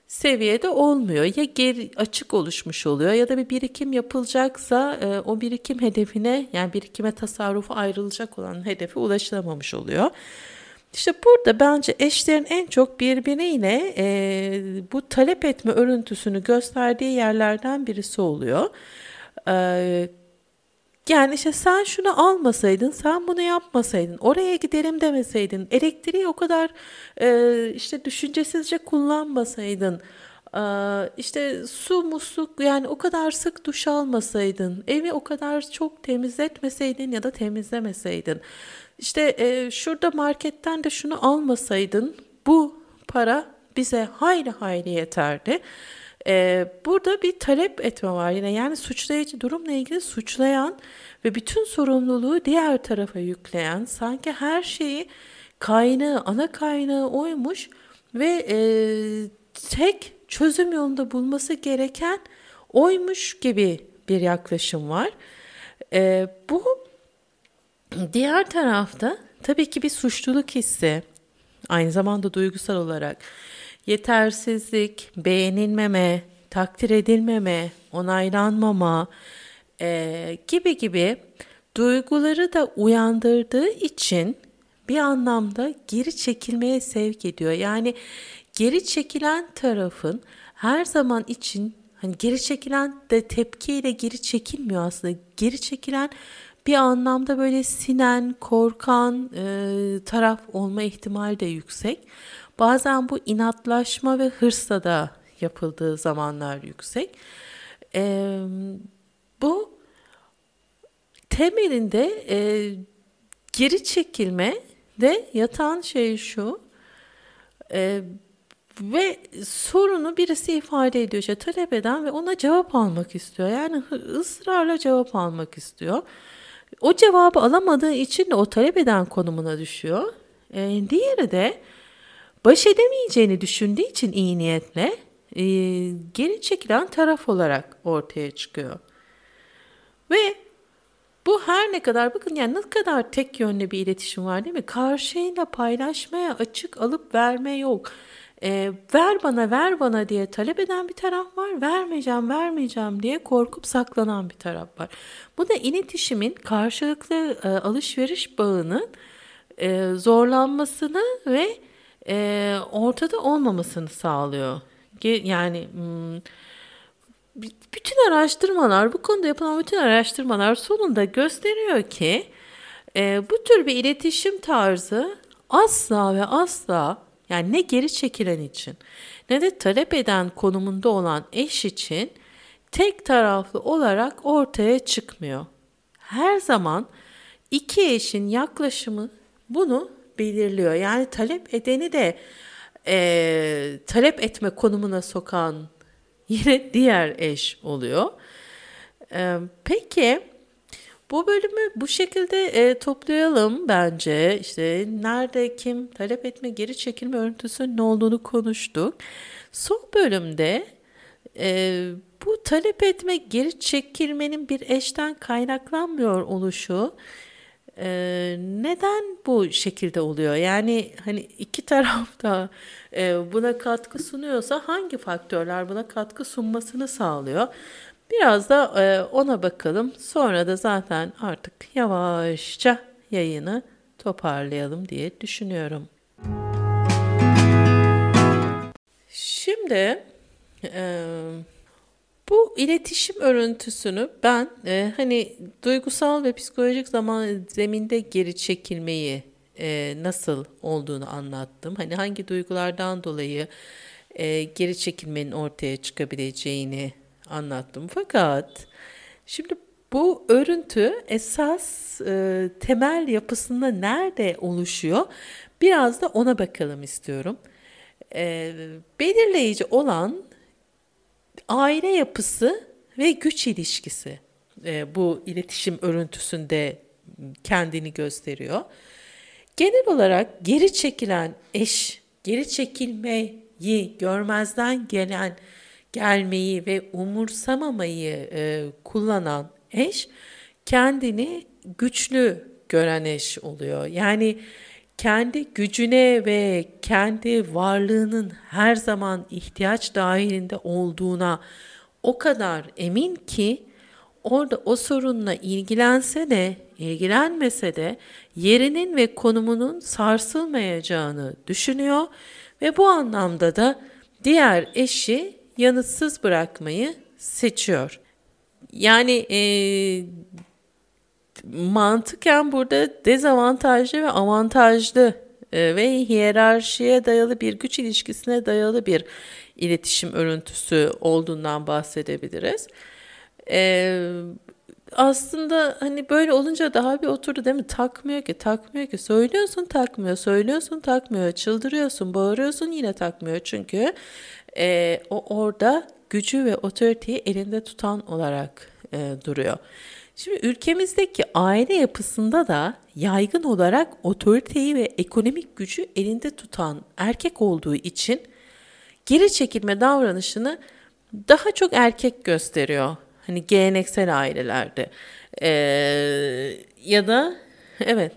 seviyede olmuyor. Ya geri açık oluşmuş oluyor ya da bir birikim yapılacaksa e, o birikim hedefine yani birikime tasarrufu ayrılacak olan hedefe ulaşılamamış oluyor. İşte burada bence eşlerin en çok birbiriyle e, bu talep etme örüntüsünü gösterdiği yerlerden birisi oluyor. E, yani işte sen şunu almasaydın, sen bunu yapmasaydın, oraya gidelim demeseydin, elektriği o kadar e, işte düşüncesizce kullanmasaydın, e, işte su musluk yani o kadar sık duş almasaydın, evi o kadar çok temizletmeseydin ya da temizlemeseydin, işte e, şurada marketten de şunu almasaydın, bu para bize hayli hayli yeterdi. Ee, burada bir talep etme var yine yani suçlayıcı durumla ilgili suçlayan ve bütün sorumluluğu diğer tarafa yükleyen sanki her şeyi kaynağı ana kaynağı oymuş ve e, tek çözüm yolunda bulması gereken oymuş gibi bir yaklaşım var. E, bu diğer tarafta tabii ki bir suçluluk hissi aynı zamanda duygusal olarak yetersizlik, beğenilmeme, takdir edilmeme, onaylanmama e, gibi gibi duyguları da uyandırdığı için bir anlamda geri çekilmeye sevk ediyor. Yani geri çekilen tarafın her zaman için hani geri çekilen de tepkiyle geri çekilmiyor aslında. Geri çekilen bir anlamda böyle sinen, korkan e, taraf olma ihtimali de yüksek. Bazen bu inatlaşma ve hırsla da yapıldığı zamanlar yüksek. E, bu temelinde e, geri çekilme de yatan şey şu e, ve sorunu birisi ifade ediyor. İşte talep eden ve ona cevap almak istiyor. Yani ısrarla cevap almak istiyor. O cevabı alamadığı için de o talep eden konumuna düşüyor. E, diğeri de baş edemeyeceğini düşündüğü için iyi niyetle e, geri çekilen taraf olarak ortaya çıkıyor. Ve bu her ne kadar bakın yani ne kadar tek yönlü bir iletişim var değil mi? Karşıyla paylaşmaya açık alıp verme yok. E, ver bana ver bana diye talep eden bir taraf var. Vermeyeceğim vermeyeceğim diye korkup saklanan bir taraf var. Bu da iletişimin karşılıklı e, alışveriş bağının e, zorlanmasını ve e, ortada olmamasını sağlıyor. Yani hmm, bütün araştırmalar, bu konuda yapılan bütün araştırmalar sonunda gösteriyor ki e, bu tür bir iletişim tarzı asla ve asla yani ne geri çekilen için ne de talep eden konumunda olan eş için tek taraflı olarak ortaya çıkmıyor. Her zaman iki eşin yaklaşımı bunu belirliyor. Yani talep edeni de e, talep etme konumuna sokan [laughs] yine diğer eş oluyor. E, peki bu bölümü bu şekilde e, toplayalım bence. İşte nerede kim talep etme geri çekilme örüntüsü ne olduğunu konuştuk. Son bölümde e, bu talep etme geri çekilmenin bir eşten kaynaklanmıyor oluşu ee, neden bu şekilde oluyor? Yani hani iki [laughs] taraf da e, buna katkı sunuyorsa hangi faktörler buna katkı sunmasını sağlıyor? Biraz da e, ona bakalım. Sonra da zaten artık yavaşça yayını toparlayalım diye düşünüyorum. Şimdi e, bu iletişim örüntüsünü ben e, hani duygusal ve psikolojik zaman zeminde geri çekilmeyi e, nasıl olduğunu anlattım. Hani hangi duygulardan dolayı e, geri çekilmenin ortaya çıkabileceğini anlattım. Fakat şimdi bu örüntü esas e, temel yapısında nerede oluşuyor? Biraz da ona bakalım istiyorum. e, belirleyici olan aile yapısı ve güç ilişkisi e, bu iletişim örüntüsünde kendini gösteriyor. Genel olarak geri çekilen eş, geri çekilmeyi görmezden gelen gelmeyi ve umursamamayı e, kullanan eş kendini güçlü gören eş oluyor. Yani kendi gücüne ve kendi varlığının her zaman ihtiyaç dahilinde olduğuna o kadar emin ki orada o sorunla ilgilense de ilgilenmese de yerinin ve konumunun sarsılmayacağını düşünüyor ve bu anlamda da diğer eşi yanıtsız bırakmayı seçiyor. Yani e, mantıken burada dezavantajlı ve avantajlı e, ve hiyerarşiye dayalı bir güç ilişkisine dayalı bir iletişim örüntüsü olduğundan bahsedebiliriz. E, aslında hani böyle olunca daha bir oturdu değil mi? Takmıyor ki, takmıyor ki. Söylüyorsun takmıyor, söylüyorsun takmıyor, çıldırıyorsun, bağırıyorsun yine takmıyor. Çünkü e, o orada gücü ve otoriteyi elinde tutan olarak e, duruyor. Şimdi ülkemizdeki aile yapısında da yaygın olarak otoriteyi ve ekonomik gücü elinde tutan erkek olduğu için geri çekilme davranışını daha çok erkek gösteriyor. Hani geleneksel ailelerde ee, ya da [laughs] evet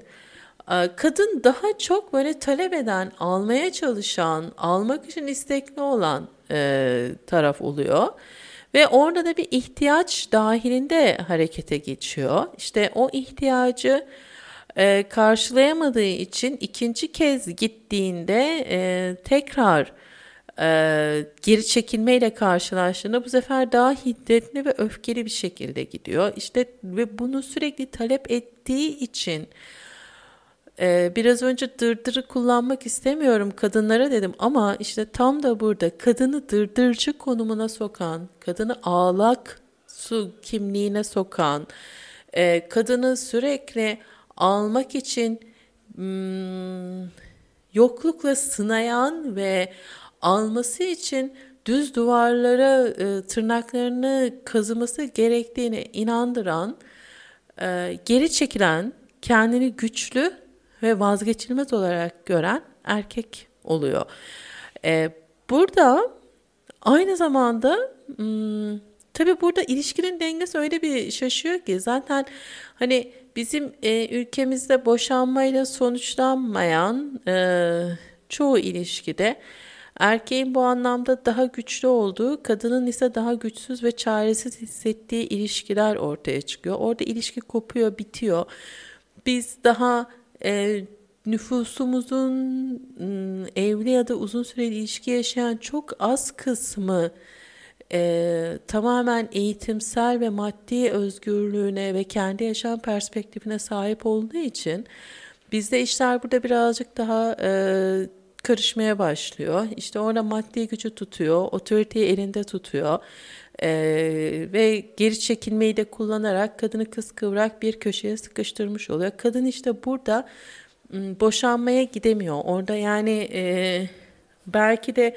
kadın daha çok böyle talep eden, almaya çalışan, almak için istekli olan e, taraf oluyor. Ve orada da bir ihtiyaç dahilinde harekete geçiyor. İşte o ihtiyacı e, karşılayamadığı için ikinci kez gittiğinde e, tekrar e, geri çekilmeyle karşılaştığında bu sefer daha hiddetli ve öfkeli bir şekilde gidiyor. İşte ve bunu sürekli talep ettiği için ee, biraz önce dırdırı kullanmak istemiyorum kadınlara dedim ama işte tam da burada kadını dırdırcı konumuna sokan, kadını ağlak su kimliğine sokan, e, kadını sürekli almak için hmm, yoklukla sınayan ve alması için düz duvarlara e, tırnaklarını kazıması gerektiğine inandıran, e, geri çekilen, kendini güçlü ve vazgeçilmez olarak gören erkek oluyor. Ee, burada aynı zamanda hmm, tabii burada ilişkinin dengesi öyle bir şaşıyor ki zaten hani bizim e, ülkemizde boşanmayla sonuçlanmayan e, çoğu ilişkide erkeğin bu anlamda daha güçlü olduğu, kadının ise daha güçsüz ve çaresiz hissettiği ilişkiler ortaya çıkıyor. Orada ilişki kopuyor, bitiyor. Biz daha e, nüfusumuzun evli ya da uzun süreli ilişki yaşayan çok az kısmı e, tamamen eğitimsel ve maddi özgürlüğüne ve kendi yaşam perspektifine sahip olduğu için bizde işler burada birazcık daha e, karışmaya başlıyor. İşte orada maddi gücü tutuyor, otoriteyi elinde tutuyor. Ee, ve geri çekilmeyi de kullanarak kadını kıskıvrak bir köşeye sıkıştırmış oluyor. Kadın işte burada boşanmaya gidemiyor. Orada yani e, belki de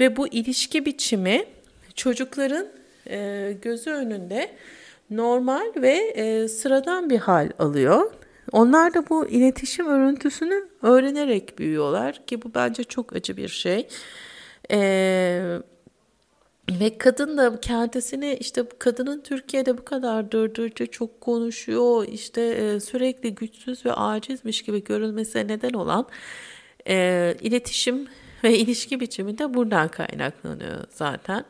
ve bu ilişki biçimi çocukların e, gözü önünde normal ve e, sıradan bir hal alıyor. Onlar da bu iletişim örüntüsünü öğrenerek büyüyorlar ki bu bence çok acı bir şey. Ee, ve kadın da kendisini işte kadının Türkiye'de bu kadar dırdırcı çok konuşuyor işte e, sürekli güçsüz ve acizmiş gibi görülmesine neden olan e, iletişim ve ilişki biçimi de buradan kaynaklanıyor zaten.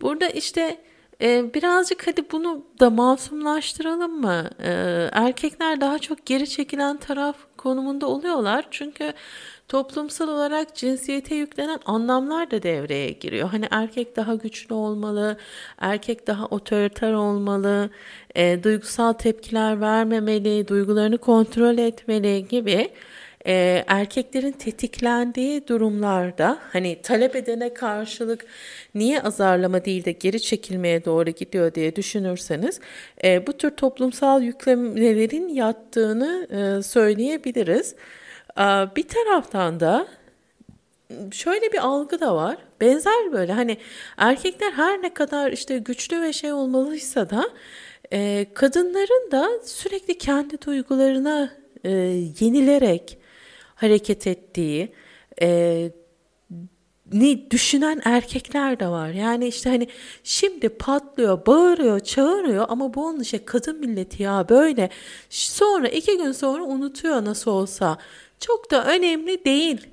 Burada işte e, birazcık hadi bunu da masumlaştıralım mı? E, erkekler daha çok geri çekilen taraf konumunda oluyorlar çünkü toplumsal olarak cinsiyete yüklenen anlamlar da devreye giriyor. Hani erkek daha güçlü olmalı, erkek daha otoriter olmalı, e, duygusal tepkiler vermemeli, duygularını kontrol etmeli gibi e, erkeklerin tetiklendiği durumlarda hani talep edene karşılık niye azarlama değil de geri çekilmeye doğru gidiyor diye düşünürseniz e, bu tür toplumsal yüklemelerin yattığını e, söyleyebiliriz. Bir taraftan da şöyle bir algı da var. Benzer böyle hani erkekler her ne kadar işte güçlü ve şey olmalıysa da e, kadınların da sürekli kendi duygularına e, yenilerek hareket ettiği, e, ni düşünen erkekler de var. Yani işte hani şimdi patlıyor, bağırıyor, çağırıyor ama bu onun şey kadın milleti ya böyle. Sonra iki gün sonra unutuyor nasıl olsa. Çok da önemli değil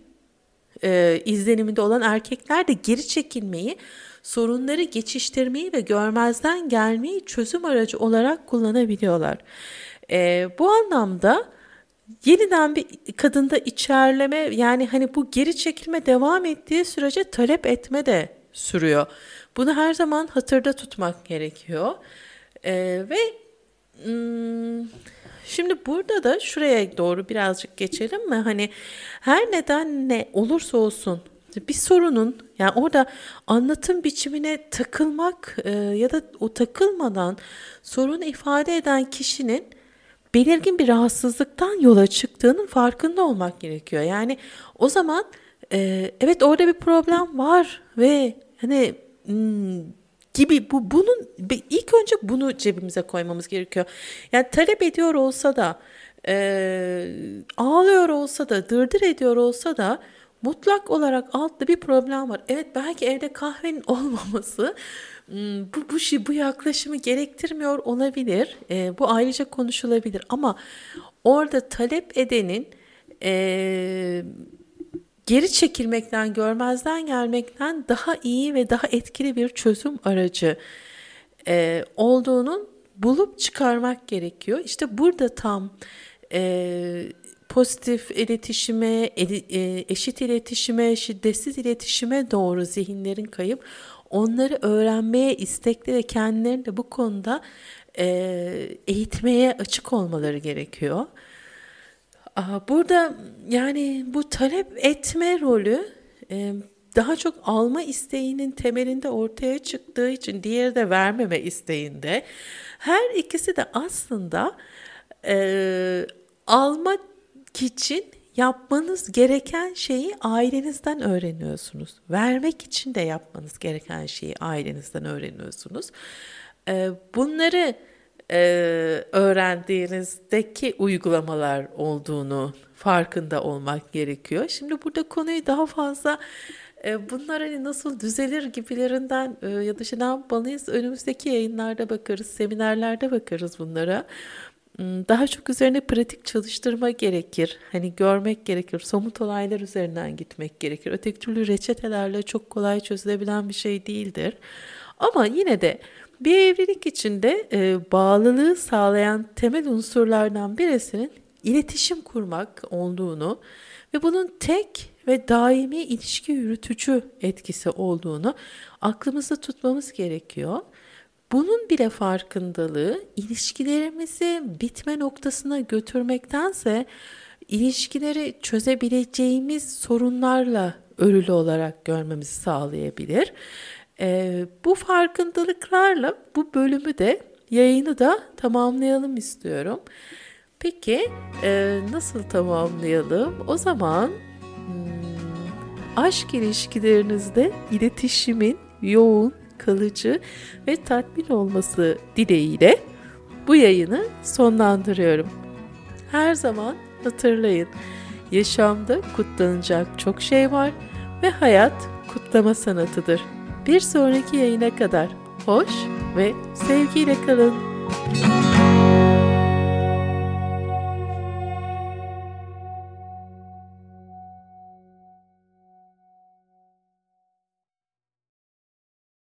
e, izleniminde olan erkekler de geri çekilmeyi, sorunları geçiştirmeyi ve görmezden gelmeyi çözüm aracı olarak kullanabiliyorlar. E, bu anlamda yeniden bir kadında içerleme yani hani bu geri çekilme devam ettiği sürece talep etme de sürüyor. Bunu her zaman hatırda tutmak gerekiyor. Ee, ve hmm, şimdi burada da şuraya doğru birazcık geçelim mi? Hani her neden ne olursa olsun bir sorunun yani orada anlatım biçimine takılmak e, ya da o takılmadan sorunu ifade eden kişinin belirgin bir rahatsızlıktan yola çıktığının farkında olmak gerekiyor. Yani o zaman e, evet orada bir problem var ve hani hmm, gibi bu bunun ilk önce bunu cebimize koymamız gerekiyor. Yani talep ediyor olsa da e, ağlıyor olsa da dırdır ediyor olsa da mutlak olarak altta bir problem var. Evet belki evde kahvenin [laughs] olmaması Hmm, bu bu şey bu yaklaşımı gerektirmiyor olabilir. E, bu ayrıca konuşulabilir ama orada talep edenin e, geri çekilmekten, görmezden gelmekten daha iyi ve daha etkili bir çözüm aracı e, olduğunun bulup çıkarmak gerekiyor. İşte burada tam e, pozitif iletişime, e, eşit iletişime, şiddetsiz iletişime doğru zihinlerin kayıp onları öğrenmeye istekli ve kendilerini de bu konuda e, eğitmeye açık olmaları gerekiyor. Burada yani bu talep etme rolü e, daha çok alma isteğinin temelinde ortaya çıktığı için diğeri de vermeme isteğinde her ikisi de aslında e, almak için yapmanız gereken şeyi ailenizden öğreniyorsunuz. Vermek için de yapmanız gereken şeyi ailenizden öğreniyorsunuz. Ee, bunları e, öğrendiğinizdeki uygulamalar olduğunu farkında olmak gerekiyor. Şimdi burada konuyu daha fazla e, bunlar hani nasıl düzelir gibilerinden e, ya da işte ne yapmalıyız önümüzdeki yayınlarda bakarız, seminerlerde bakarız bunlara. Hmm, daha çok üzerine pratik çalıştırma gerekir. Hani görmek gerekir. Somut olaylar üzerinden gitmek gerekir. Öteki türlü reçetelerle çok kolay çözülebilen bir şey değildir. Ama yine de bir evlilik içinde e, bağlılığı sağlayan temel unsurlardan birisinin iletişim kurmak olduğunu ve bunun tek ve daimi ilişki yürütücü etkisi olduğunu aklımızda tutmamız gerekiyor. Bunun bile farkındalığı ilişkilerimizi bitme noktasına götürmektense ilişkileri çözebileceğimiz sorunlarla örülü olarak görmemizi sağlayabilir. E, bu farkındalıklarla bu bölümü de yayını da tamamlayalım istiyorum. Peki e, nasıl tamamlayalım? O zaman hmm, aşk ilişkilerinizde iletişimin yoğun kalıcı ve tatmin olması dileğiyle bu yayını sonlandırıyorum. Her zaman hatırlayın, yaşamda kutlanacak çok şey var ve hayat kutlama sanatıdır. Bir sonraki yayına kadar hoş ve sevgiyle kalın.